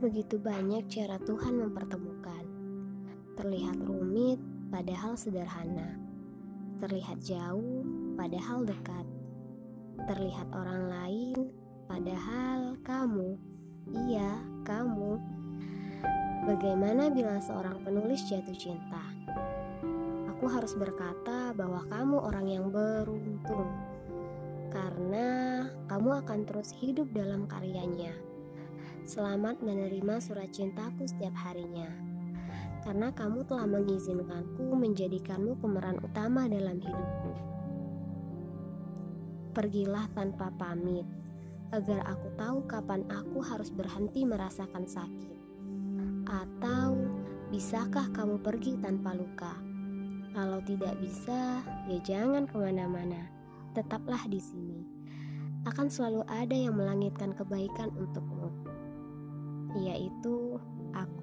Begitu banyak cara Tuhan mempertemukan. Terlihat rumit, padahal sederhana. Terlihat jauh, padahal dekat. Terlihat orang lain, padahal kamu. Iya, kamu. Bagaimana bila seorang penulis jatuh cinta? Aku harus berkata bahwa kamu orang yang beruntung, karena kamu akan terus hidup dalam karyanya. Selamat menerima surat cintaku setiap harinya, karena kamu telah mengizinkanku menjadikanmu pemeran utama dalam hidupku. Pergilah tanpa pamit, agar aku tahu kapan aku harus berhenti merasakan sakit. Atau bisakah kamu pergi tanpa luka? Kalau tidak bisa, ya jangan ke mana-mana. Tetaplah di sini. Akan selalu ada yang melangitkan kebaikan untukmu, yaitu aku.